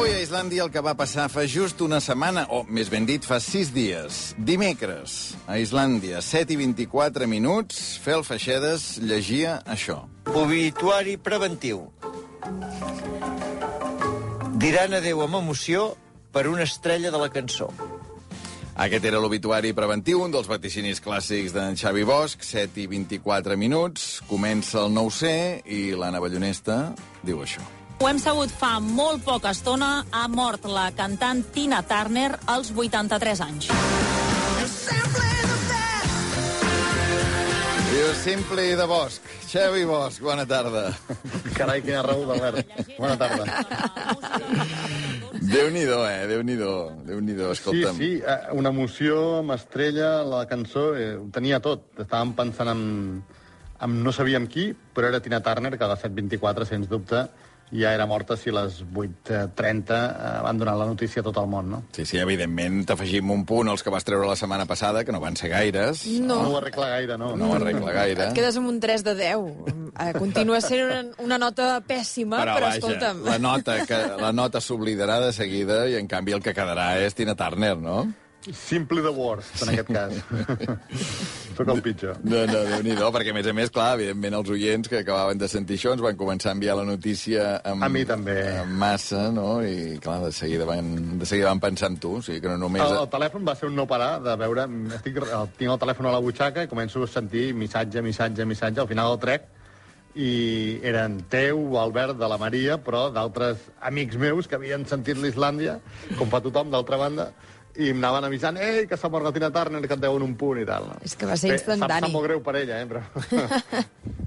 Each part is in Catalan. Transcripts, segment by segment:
Avui a Islàndia el que va passar fa just una setmana, o més ben dit, fa sis dies. Dimecres, a Islàndia, 7 i 24 minuts, Fel Feixedes llegia això. Obituari preventiu. Diran adeu amb emoció per una estrella de la cançó. Aquest era l'obituari preventiu, un dels vaticinis clàssics d'en Xavi Bosch, 7 i 24 minuts, comença el 9C i l'Anna Ballonesta diu això. Ho hem sabut fa molt poca estona. Ha mort la cantant Tina Turner als 83 anys. Diu Simple de Bosch. Xavi Bosch, bona tarda. Carai, quina raó d'Albert. Bona tarda. Déu-n'hi-do, eh? Déu-n'hi-do. Déu-n'hi-do, Sí, escolta'm. sí, eh, una emoció amb estrella, la cançó, eh, ho tenia tot. Estàvem pensant en, en no sabíem qui, però era Tina Turner, que a les 7.24, sens dubte, ja era morta si a les 8.30 eh, van donar la notícia a tot el món, no? Sí, sí, evidentment t'afegim un punt als que vas treure la setmana passada, que no van ser gaires. No, No, ho arregla gaire, no. No ho arregla gaire. et quedes amb un 3 de 10. Eh, Continua sent una, una nota pèssima, però, però vaja, escolta'm... la nota, que, la nota s'oblidarà de seguida i, en canvi, el que quedarà és Tina Turner, no? Simply the worst, en aquest cas. Sóc el pitjor. No, no, déu nhi perquè, a més a més, clar, evidentment, els oients que acabaven de sentir això ens van començar a enviar la notícia amb, A mi també. amb massa, no? I, clar, de seguida van, de seguida van pensar en tu, o sigui que no només... El, el telèfon va ser un no parar de veure... Estic, el, tinc el telèfon a la butxaca i començo a sentir missatge, missatge, missatge. Al final el trec i eren teu, Albert, de la Maria, però d'altres amics meus que havien sentit l'Islàndia, com fa tothom, d'altra banda, i em anaven avisant, ei, que s'ha mort la Tina Turner, que et deuen un punt i tal. No? És que va ser instantani. Sap, sap molt greu per ella, eh, però...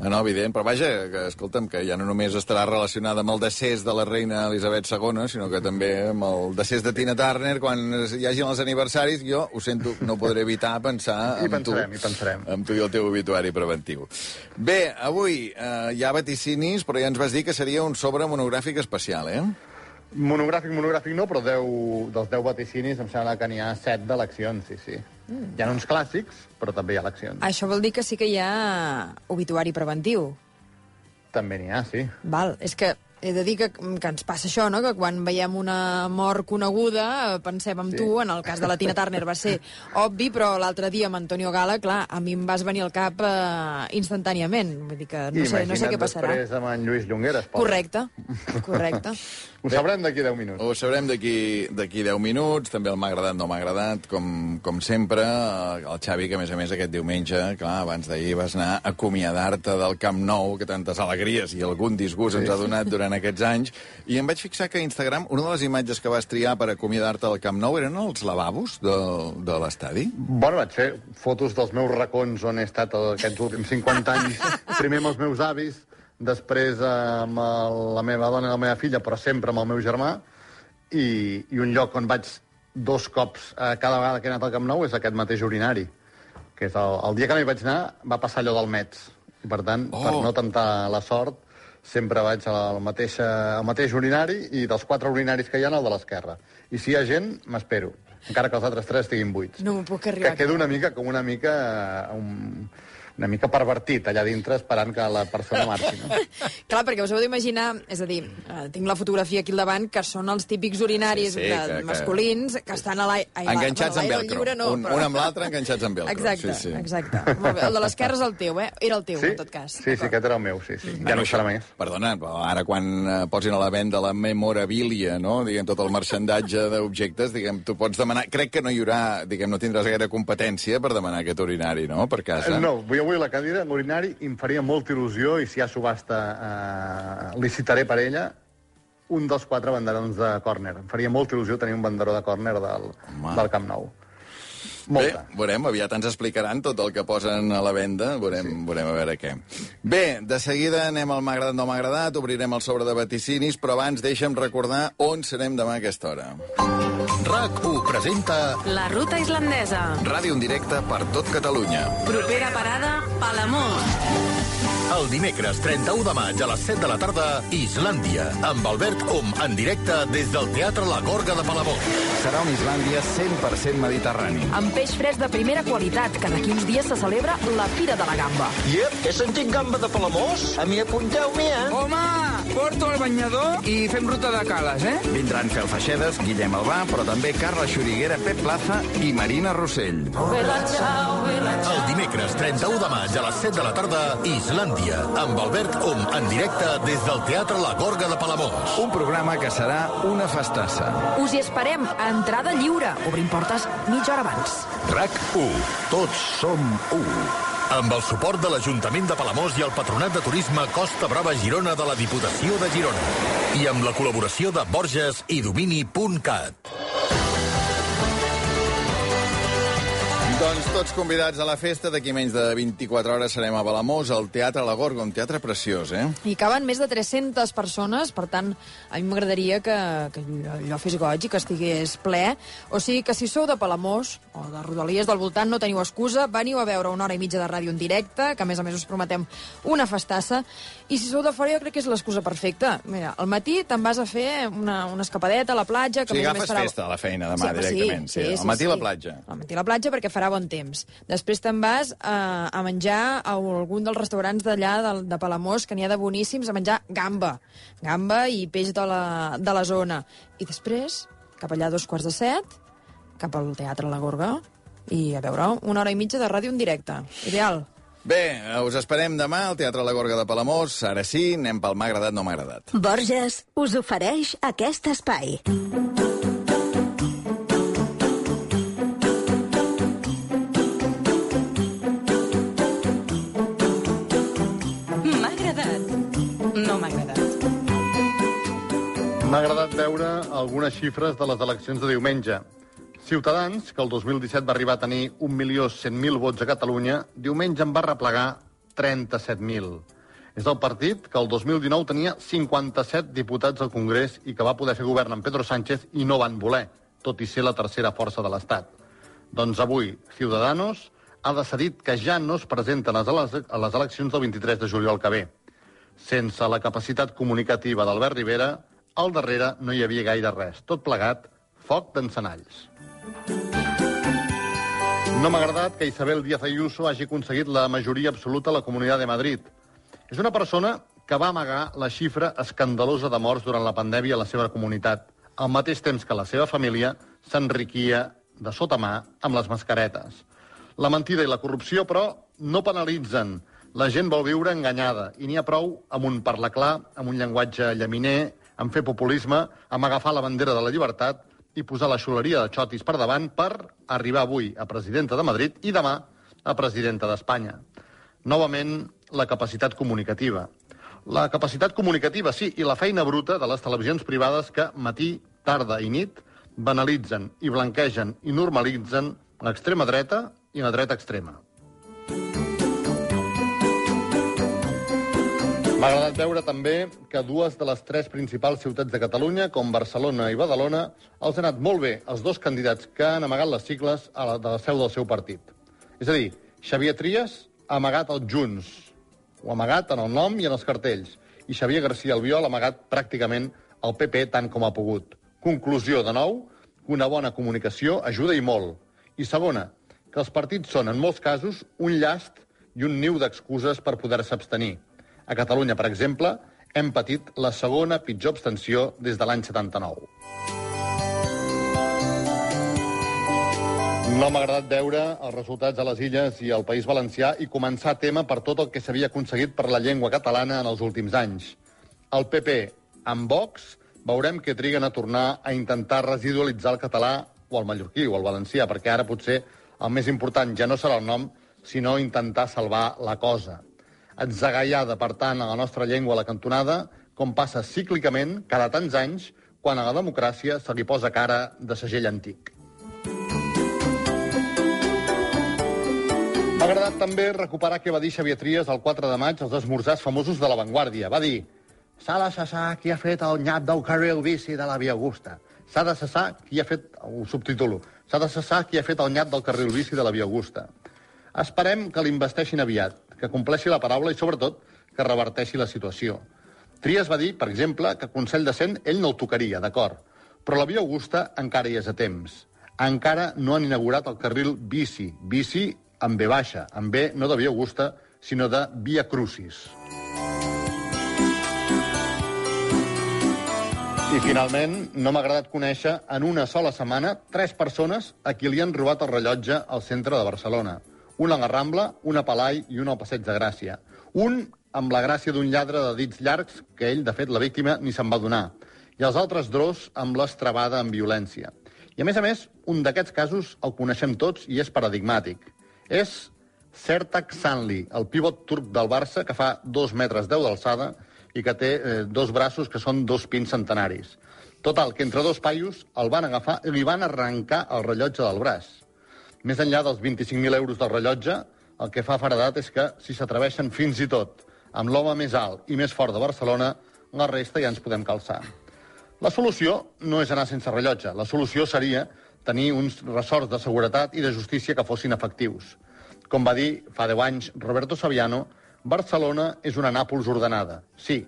Ah, no, evident, però vaja, que, escolta'm, que ja no només estarà relacionada amb el decés de la reina Elisabet II, sinó que també amb el decés de Tina Turner, quan hi hagin els aniversaris, jo, ho sento, no podré evitar pensar I en pensarem, tu. i pensarem. Amb tu i el teu obituari preventiu. Bé, avui eh, hi ha vaticinis, però ja ens vas dir que seria un sobre monogràfic especial, eh? Monogràfic, monogràfic no, però 10, dels 10 vaticinis em sembla que n'hi ha 7 d'eleccions, sí, sí. Mm. Hi ha uns clàssics, però també hi ha eleccions. Això vol dir que sí que hi ha obituari preventiu. També n'hi ha, sí. Val, és que he de dir que, que ens passa això, no? que quan veiem una mort coneguda pensem en Sí. tu, en el cas de la Tina Turner va ser obvi, però l'altre dia amb Antonio Gala, clar, a mi em vas venir al cap eh, instantàniament, vull dir que no sé, no sé què passarà. després amb en Lluís Llongueres. pobre. Correcte, correcte. Ho sabrem d'aquí 10 minuts. Ho sabrem d'aquí d'aquí 10 minuts, també el m'ha agradat, no m'ha agradat, com, com sempre, eh, el Xavi, que a més a més aquest diumenge, clar, abans d'ahir vas anar a acomiadar-te del Camp Nou, que tantes alegries i algun disgust ens ha donat durant aquests anys, i em vaig fixar que a Instagram, una de les imatges que vas triar per acomiadar-te del Camp Nou eren els lavabos de, de l'estadi. Bueno, vaig fer fotos dels meus racons on he estat aquests últims 50 anys. Primer amb els meus avis, després amb el, la meva dona i la meva filla, però sempre amb el meu germà, i, i un lloc on vaig dos cops eh, cada vegada que he anat al Camp Nou és aquest mateix urinari, que és el, el dia que no hi vaig anar va passar allò del Mets. I, per tant, Oh. per no temptar la sort, sempre vaig al mateix, al mateix urinari i dels quatre urinaris que hi ha, el de l'esquerra. I si hi ha gent, m'espero, encara que els altres tres estiguin buits. No m'ho puc Que arribar. queda una mica com una mica... eh, Un, una mica pervertit allà dintre esperant que la persona marxi. No? Clar, perquè us heu d'imaginar, és a dir, eh, tinc la fotografia aquí al davant, que són els típics urinaris Sí, sí, de, que- masculins que estan a l'aire... ai, Enganxats bueno, amb velcro. lliure no, un, però- un amb l'altre enganxats amb velcro. Exacte, sí, sí. exacte. Molt bé. El de l'esquerra és el teu, eh? Era el teu, Sí? en tot cas. Sí, sí, aquest era el meu, sí, sí. Ja Bueno, no ho serà més. Perdona, però ara quan eh, posin a la venda la memorabilia, no? diguem, tot el marxandatge d'objectes, diguem, tu pots demanar... Crec que no hi haurà, diguem, no tindràs gaire competència per demanar aquest urinari, no?, per casa. No, vull avui la cadira, l'urinari, i em faria molta il·lusió, i si hi ha subhasta eh, licitaré per ella, un dels quatre banderons de córner. Em faria molta il·lusió tenir un banderó de córner del, Home. del Camp Nou. Bé, Molta. veurem, aviat ens explicaran tot el que posen a la venda, veurem, sí. veurem a veure què. Bé, de seguida anem al M'ha agradat, no m'ha agradat, obrirem el sobre de vaticinis, però abans deixa'm recordar on serem demà a aquesta hora. RAC1 presenta La ruta islandesa. ràdio en directe per tot Catalunya. Propera parada, Palamós. El dimecres 31 de maig a les 7 de la tarda, Islàndia, amb Albert Om en directe des del Teatre La Gorga de Palamós. Serà una Islàndia 100% mediterrani. Amb peix fresc de primera qualitat, que d'aquí uns dies se celebra la Fira de la Gamba. Iep, he sentit gamba de Palamós? A mi apunteu-m'hi, eh? Home, porto el banyador i fem ruta de cales, eh? Vindran Fel Feixedes, Guillem Albà, però també Carla Xuriguera, Pep Plaza i Marina Rossell. El dimecres 31 de maig a les 7 de la tarda, Islàndia, amb Albert Om en directe des del Teatre La Gorga de Palamós. Un programa que serà una festassa. Us hi esperem a entrada lliure. Obrim portes mitja hora abans. RAC 1. Tots som 1. Amb el suport de l'Ajuntament de Palamós i el Patronat de Turisme Costa Brava Girona de la Diputació de Girona. I amb la col·laboració de Borges i Domini.cat. Doncs tots convidats a la festa. D'aquí menys de 24 hores serem a Palamós, al Teatre La Gorga, un teatre preciós, eh? I caben més de 300 persones, per tant, a mi m'agradaria que, que allò fes goig i que estigués ple. O sigui que si sou de Palamós o de Rodalies del voltant, no teniu excusa, veniu a veure una hora i mitja de ràdio en directe, que a més a més us prometem una festassa. I si sou de fora, jo crec que és l'excusa perfecta. Mira, al matí te'n vas a fer una, una escapadeta a la platja... O Que sigui, a més a més agafes farà... festa a la feina demà, Sí, directament. Sí, sí, Al matí sí. la platja. Al matí la platja perquè farà bon temps. Després te'n vas a, a menjar a algun dels restaurants d'allà de, de Palamós, que n'hi ha de boníssims, a menjar gamba. Gamba i peix de la, de la zona. I després, cap allà a dos quarts de set, cap al Teatre La Gorga, i a veure una hora i mitja de ràdio en directe. Ideal. Bé, us esperem demà al Teatre La Gorga de Palamós. Ara sí, anem pel m'ha agradat, no m'ha agradat. Borges us ofereix aquest espai. M'ha veure algunes xifres de les eleccions de diumenge. Ciutadans, que el 2017 va arribar a tenir 1.100.000 vots a Catalunya, diumenge en va replegar 37.000. És el partit que el 2019 tenia 57 diputats al Congrés i que va poder fer govern amb Pedro Sánchez i no van voler, tot i ser la tercera força de l'Estat. Doncs avui, Ciudadanos ha decidit que ja no es presenten a les, a les eleccions del 23 de juliol que ve. Sense la capacitat comunicativa d'Albert Rivera, al darrere no hi havia gaire res. Tot plegat, foc d'encenalls. No m'ha agradat que Isabel Díaz Ayuso hagi aconseguit la majoria absoluta a la Comunitat de Madrid. És una persona que va amagar la xifra escandalosa de morts durant la pandèmia a la seva comunitat, al mateix temps que la seva família s'enriquia de sota mà amb les mascaretes. La mentida i la corrupció, però, no penalitzen. La gent vol viure enganyada i n'hi ha prou amb un parlar clar, amb un llenguatge llaminer, amb fer populisme, amb agafar la bandera de la llibertat i posar la xuleria de xotis per davant per arribar avui a presidenta de Madrid i demà a presidenta d'Espanya. Novament, la capacitat comunicativa. La capacitat comunicativa, sí, i la feina bruta de les televisions privades que matí, tarda i nit banalitzen i blanquegen i normalitzen l'extrema dreta i la dreta extrema. M'ha agradat veure també que dues de les tres principals ciutats de Catalunya, com Barcelona i Badalona, els han anat molt bé els dos candidats que han amagat les sigles a la, de la seu del seu partit. És a dir, Xavier Trias ha amagat els Junts, ho ha amagat en el nom i en els cartells, i Xavier García Albiol ha amagat pràcticament el PP tant com ha pogut. Conclusió, de nou, una bona comunicació ajuda i molt. I segona, que els partits són, en molts casos, un llast i un niu d'excuses per poder-se abstenir. A Catalunya, per exemple, hem patit la segona pitjor abstenció des de l'any 79. No m'ha agradat veure els resultats a les Illes i al País Valencià i començar tema per tot el que s'havia aconseguit per la llengua catalana en els últims anys. El PP, amb Vox, veurem que triguen a tornar a intentar residualitzar el català o el mallorquí o el valencià, perquè ara potser el més important ja no serà el nom, sinó intentar salvar la cosa. Atzagaiada, per tant, a la nostra llengua a la cantonada, com passa cíclicament cada tants anys quan a la democràcia se li posa cara de segell antic. M'ha agradat també recuperar què va dir Xavier Trias el 4 de maig als esmorzars famosos de La Vanguardia. Va dir s'ha de cessar qui ha fet el nyap del carril bici de la Via Augusta. S'ha de cessar qui ha fet, ho subtitulo, s'ha de cessar qui ha fet el nyap del carril bici de la Via Augusta. Esperem que l'investeixin aviat, que compleixi la paraula i, sobretot, que reverteixi la situació. Trias va dir, per exemple, que Consell de Cent ell no el tocaria, d'acord, però la Via Augusta encara hi és a temps. Encara no han inaugurat el carril bici, bici amb B baixa, amb B no de Via Augusta, sinó de Via Crucis. I finalment, no m'ha agradat conèixer en una sola setmana tres persones a qui li han robat el rellotge al centre de Barcelona. Una a la Rambla, una a Palai i una al Passeig de Gràcia. Un amb la gràcia d'un lladre de dits llargs, que ell, de fet, la víctima, ni se'n va donar. I els altres dos amb l'estrabada en violència. I, a més a més, un d'aquests casos el coneixem tots i és paradigmàtic. És Sertak Sanli, el pivot turc del Barça, que fa dos metres deu d'alçada i que té eh, dos braços que són dos pins centenaris. Total, que entre dos paios el van agafar i li van arrencar el rellotge del braç. Més enllà dels 25.000 euros del rellotge, el que fa faredat és que si s'atreveixen fins i tot amb l'home més alt i més fort de Barcelona, la resta ja ens podem calçar. La solució no és anar sense rellotge. La solució seria tenir uns ressorts de seguretat i de justícia que fossin efectius. Com va dir fa 10 anys Roberto Saviano, Barcelona és una Nàpols ordenada, sí,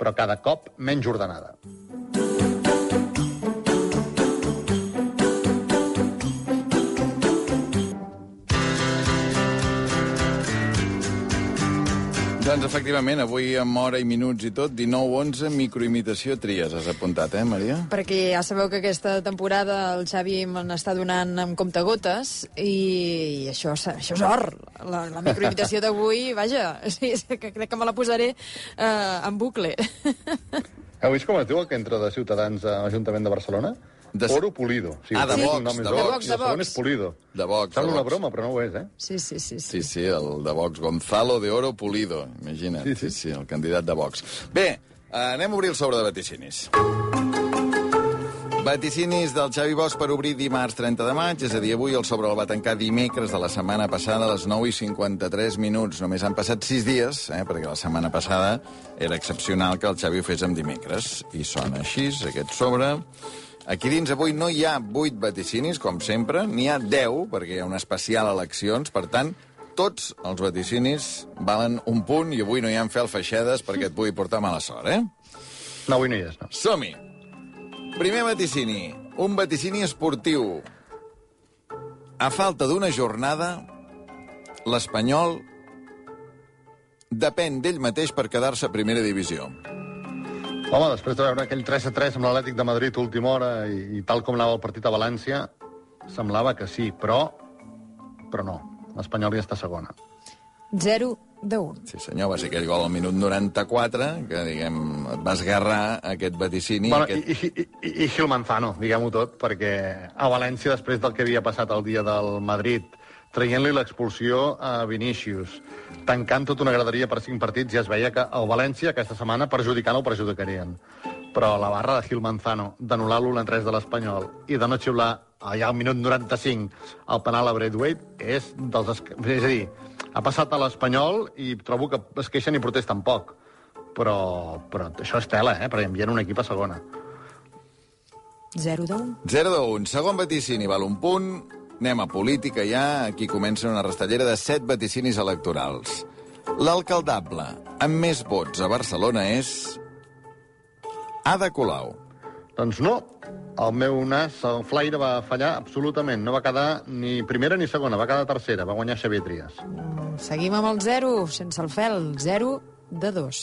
però cada cop menys ordenada. Doncs efectivament, avui amb hora i minuts i tot, 19-11, microimitació tries. Has apuntat, eh, Maria? Perquè ja sabeu que aquesta temporada el Xavi me n'està donant amb comptagotes i, i això, això és or. La, la microimitació d'avui, vaja, sí, que crec que me la posaré eh, en bucle. Heu vist com es diu el que entra de Ciutadans a l'Ajuntament de Barcelona? De... Oro Pulido. Sí, ah, de Vox, nom és de Vox, de Vox. és Pulido. De Vox. Sembla de una broma, però no ho és, eh? Sí, sí, sí. Sí, sí, el de Vox. Gonzalo de Oro Pulido. Imagina't. Sí, sí, sí el candidat de Vox. Bé, eh, anem a obrir el sobre de vaticinis. Vaticinis del Xavi Bosch per obrir dimarts 30 de maig, és a dir, avui el sobre el va tancar dimecres de la setmana passada a les 9 i 53 minuts. Només han passat 6 dies, eh, perquè la setmana passada era excepcional que el Xavi ho fes amb dimecres. I sona així, aquest sobre. Aquí dins avui no hi ha 8 vaticinis, com sempre, n'hi ha 10, perquè hi ha un especial eleccions, per tant, tots els vaticinis valen un punt i avui no hi ha fel feixedes perquè et pugui portar mala sort, eh? No, avui no hi és, no. Som-hi! Primer vaticini, un vaticini esportiu. A falta d'una jornada, l'Espanyol depèn d'ell mateix per quedar-se a primera divisió. Home, després de veure aquell 3 a 3 amb l'Atlètic de Madrid a última hora i, i tal com anava el partit a València, semblava que sí, però, però no. L'Espanyol ja està segona. 0 de 1. Sí, senyor, va ser aquell gol al minut 94, que, diguem, et va esgarrar aquest vaticini. Bueno, aquest... i, i, i, i Gil Manzano, diguem-ho tot, perquè a València, després del que havia passat el dia del Madrid, traient-li l'expulsió a Vinícius, tancant tota una graderia per cinc partits, ja es veia que el València aquesta setmana perjudicant o perjudicarien. Però la barra de Gil Manzano, d'anul·lar l'1-3 de l'Espanyol i de no xiular allà al minut 95 el penal a Braithwaite, és dels... Es... És a dir, ha passat a l'Espanyol i trobo que es queixen i protesten poc. Però, però això és tela, eh? Perquè envien un equip a segona. 0 de 1. 0 de 1. Segon vaticini, val un punt. Anem a política ja. Aquí comença una rastellera de 7 vaticinis electorals. L'alcaldable amb més vots a Barcelona és... Ada Colau. Doncs no. El meu nas, el flaire, va fallar absolutament. No va quedar ni primera ni segona, va quedar tercera. Va guanyar Xavier Trias. Seguim amb el 0, sense el fel. 0 de 2.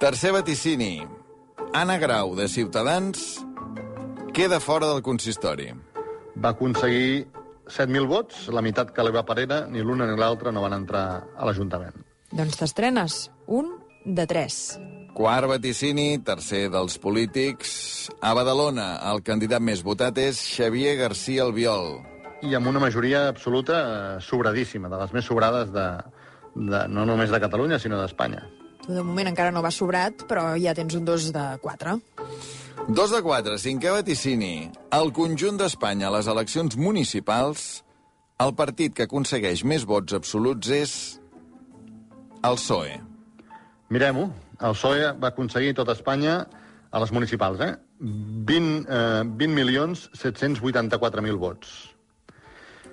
Tercer vaticini. Anna Grau, de Ciutadans, queda fora del consistori. Va aconseguir 7.000 vots, la meitat que li va Parera, ni l'una ni l'altra no van entrar a l'Ajuntament. Doncs t'estrenes. 1 de 3. Quart vaticini, tercer dels polítics. A Badalona, el candidat més votat és Xavier García Albiol. I amb una majoria absoluta eh, sobradíssima, de les més sobrades de, de, no només de Catalunya, sinó d'Espanya. Tu de moment encara no vas sobrat, però ja tens un 2 de 4. Dos de quatre, cinquè vaticini. Al conjunt d'Espanya, a les eleccions municipals, el partit que aconsegueix més vots absoluts és el PSOE. Mirem-ho. El PSOE va aconseguir tot Espanya a les municipals, eh? 20, eh, 20 milions 784.000 vots.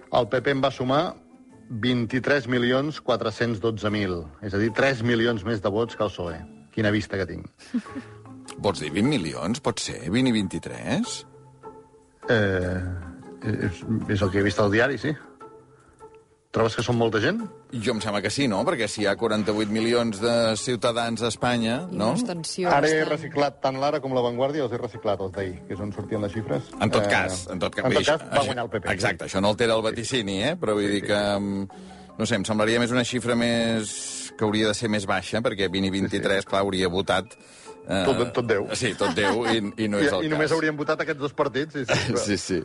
El PP en va sumar 23.412.000. És a dir, 3 milions més de vots que el PSOE. Quina vista que tinc. Vols dir 20 milions? Pot ser? 20 i 23? Eh, és, és el que he vist al diari, sí. Trobes que són molta gent? Jo em sembla que sí, no? Perquè si hi ha 48 milions de ciutadans a Espanya, no? Ara he reciclat tant l'Ara com la Vanguardia, els he reciclat, els d'ahir, que és on sortien les xifres. En tot cas, en tot cas, en tot cas va guanyar el PP. Exacte, això no altera el vaticini, eh? Però vull dir que... mm, No sé, em semblaria més una xifra més... que hauria de ser més baixa, perquè 20 i 23, clar, hauria votat... Eh, Tot, tot Déu. Sí, tot Déu, i, i no és el I, I cas. només haurien votat aquests dos partits. Sí, sí, Sí, sí.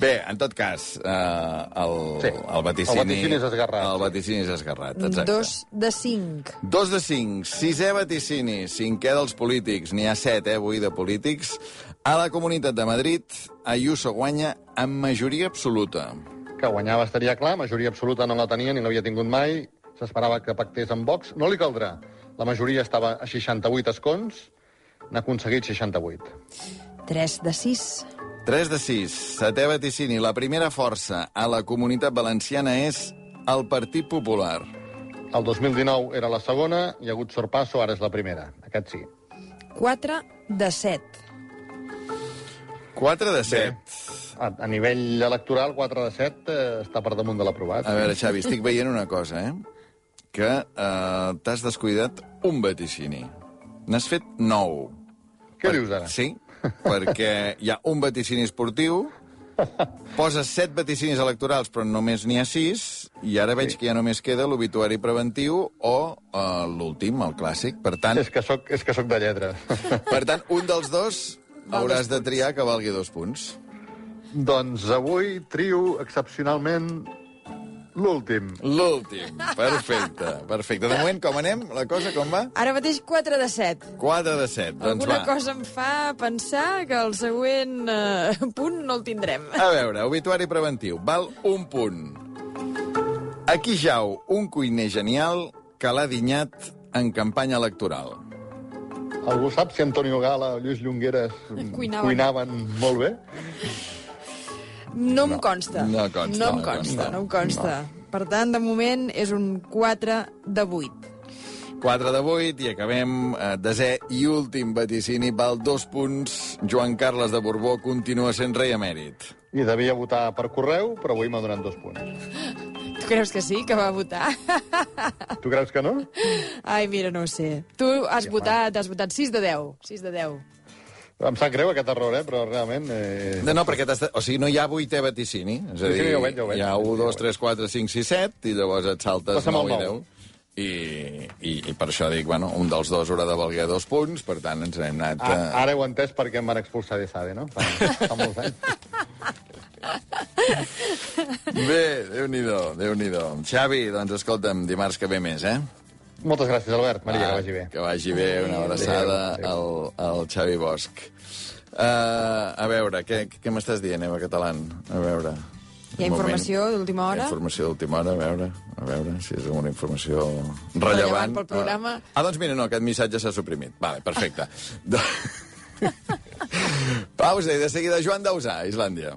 Bé, en tot cas, eh, el, Sí. el vaticini... El vaticini és esgarrat. El vaticini és esgarrat, exacte. Dos de cinc. Dos de cinc. Sisè vaticini. Cinquè dels polítics. N'hi ha set, eh, avui, de polítics. A la Comunitat de Madrid, Ayuso guanya amb majoria absoluta. Que guanyava estaria clar, majoria absoluta no la tenia ni l'havia tingut mai. S'esperava que pactés amb Vox. No li caldrà. La majoria estava a 68 escons, n'ha aconseguit 68. Tres de sis. 3 de 6. Setè vaticini. La primera força a la Comunitat Valenciana és el Partit Popular. El 2019 era la segona, hi ha hagut sorpasso, ara és la primera. Aquest sí. Quatre de set. 4 de 7. A, a nivell electoral, 4 de 7 eh, està per damunt de l'aprovat. A veure, Xavi, estic veient una cosa, eh? Que eh, t'has descuidat un vaticini. N'has fet nou. Què dius ara? Sí, perquè hi ha un vaticini esportiu, poses set vaticinis electorals, però només n'hi ha sis, i ara veig que ja només queda l'obituari preventiu o uh, l'últim, el clàssic. Per tant, És que soc, és que soc de lletres. per tant, un dels dos hauràs de triar que valgui dos punts. doncs avui trio excepcionalment l'últim. L'últim. Perfecte, perfecte. De moment, com anem? La cosa com va? Ara mateix 4 de 7. 4 de 7. Doncs Alguna va. cosa em fa pensar que el següent eh, punt no el tindrem. A veure, obituari preventiu. Val un punt. Aquí jau un cuiner genial que l'ha dinyat en campanya electoral. Algú sap si Antonio Gala o Lluís Llongueres Cuinaven. cuinaven molt bé? No em consta. no consta, No em no consta, no em consta. Per tant, de moment és un 4 de 8. 4 de 8 i acabem eh, desè i últim vaticini. Val dos punts. Joan Carles de Borbó continua sent rei emèrit. I devia votar per correu, però avui m'ha donat dos punts. Tu creus que sí, que va votar? Tu creus que no? Ai, mira, no ho sé. Tu has votat, has votat 6 de 10. 6 de 10. Em sap greu aquest error, eh? però realment... Eh... No, no, perquè o sigui, no hi ha vuitè vaticini. És a Sí, sí, dir, ja ho veig, ja ho veig. hi ha 1, 2, 3, 4, 5, 6, 7, i llavors et saltes Passem al 9 i nou. 10. I, i, I per això dic, bueno, un dels dos haurà de valer dos punts, per tant ens n'hem anat... A, eh, ara heu entès per què em van expulsar de Sade, no? Fa, fa molts anys. Bé, Déu-n'hi-do, déu nhi déu Xavi, doncs escolta'm, dimarts que ve més, eh? Moltes gràcies, Albert. Maria, Va, que vagi bé. Que vagi bé, una abraçada Adéu, al, al Xavi Bosch. Uh, a veure, què, què m'estàs dient, Eva Catalán? A veure... Hi ha informació d'última Hi ha hora? Informació d'última hora, a veure, a veure si és una informació Rellevant rellevant. pel programa. Ah, doncs mira, no, aquest missatge s'ha suprimit. Vale, perfecte. Pausa i de seguida Joan Dausà, Islàndia.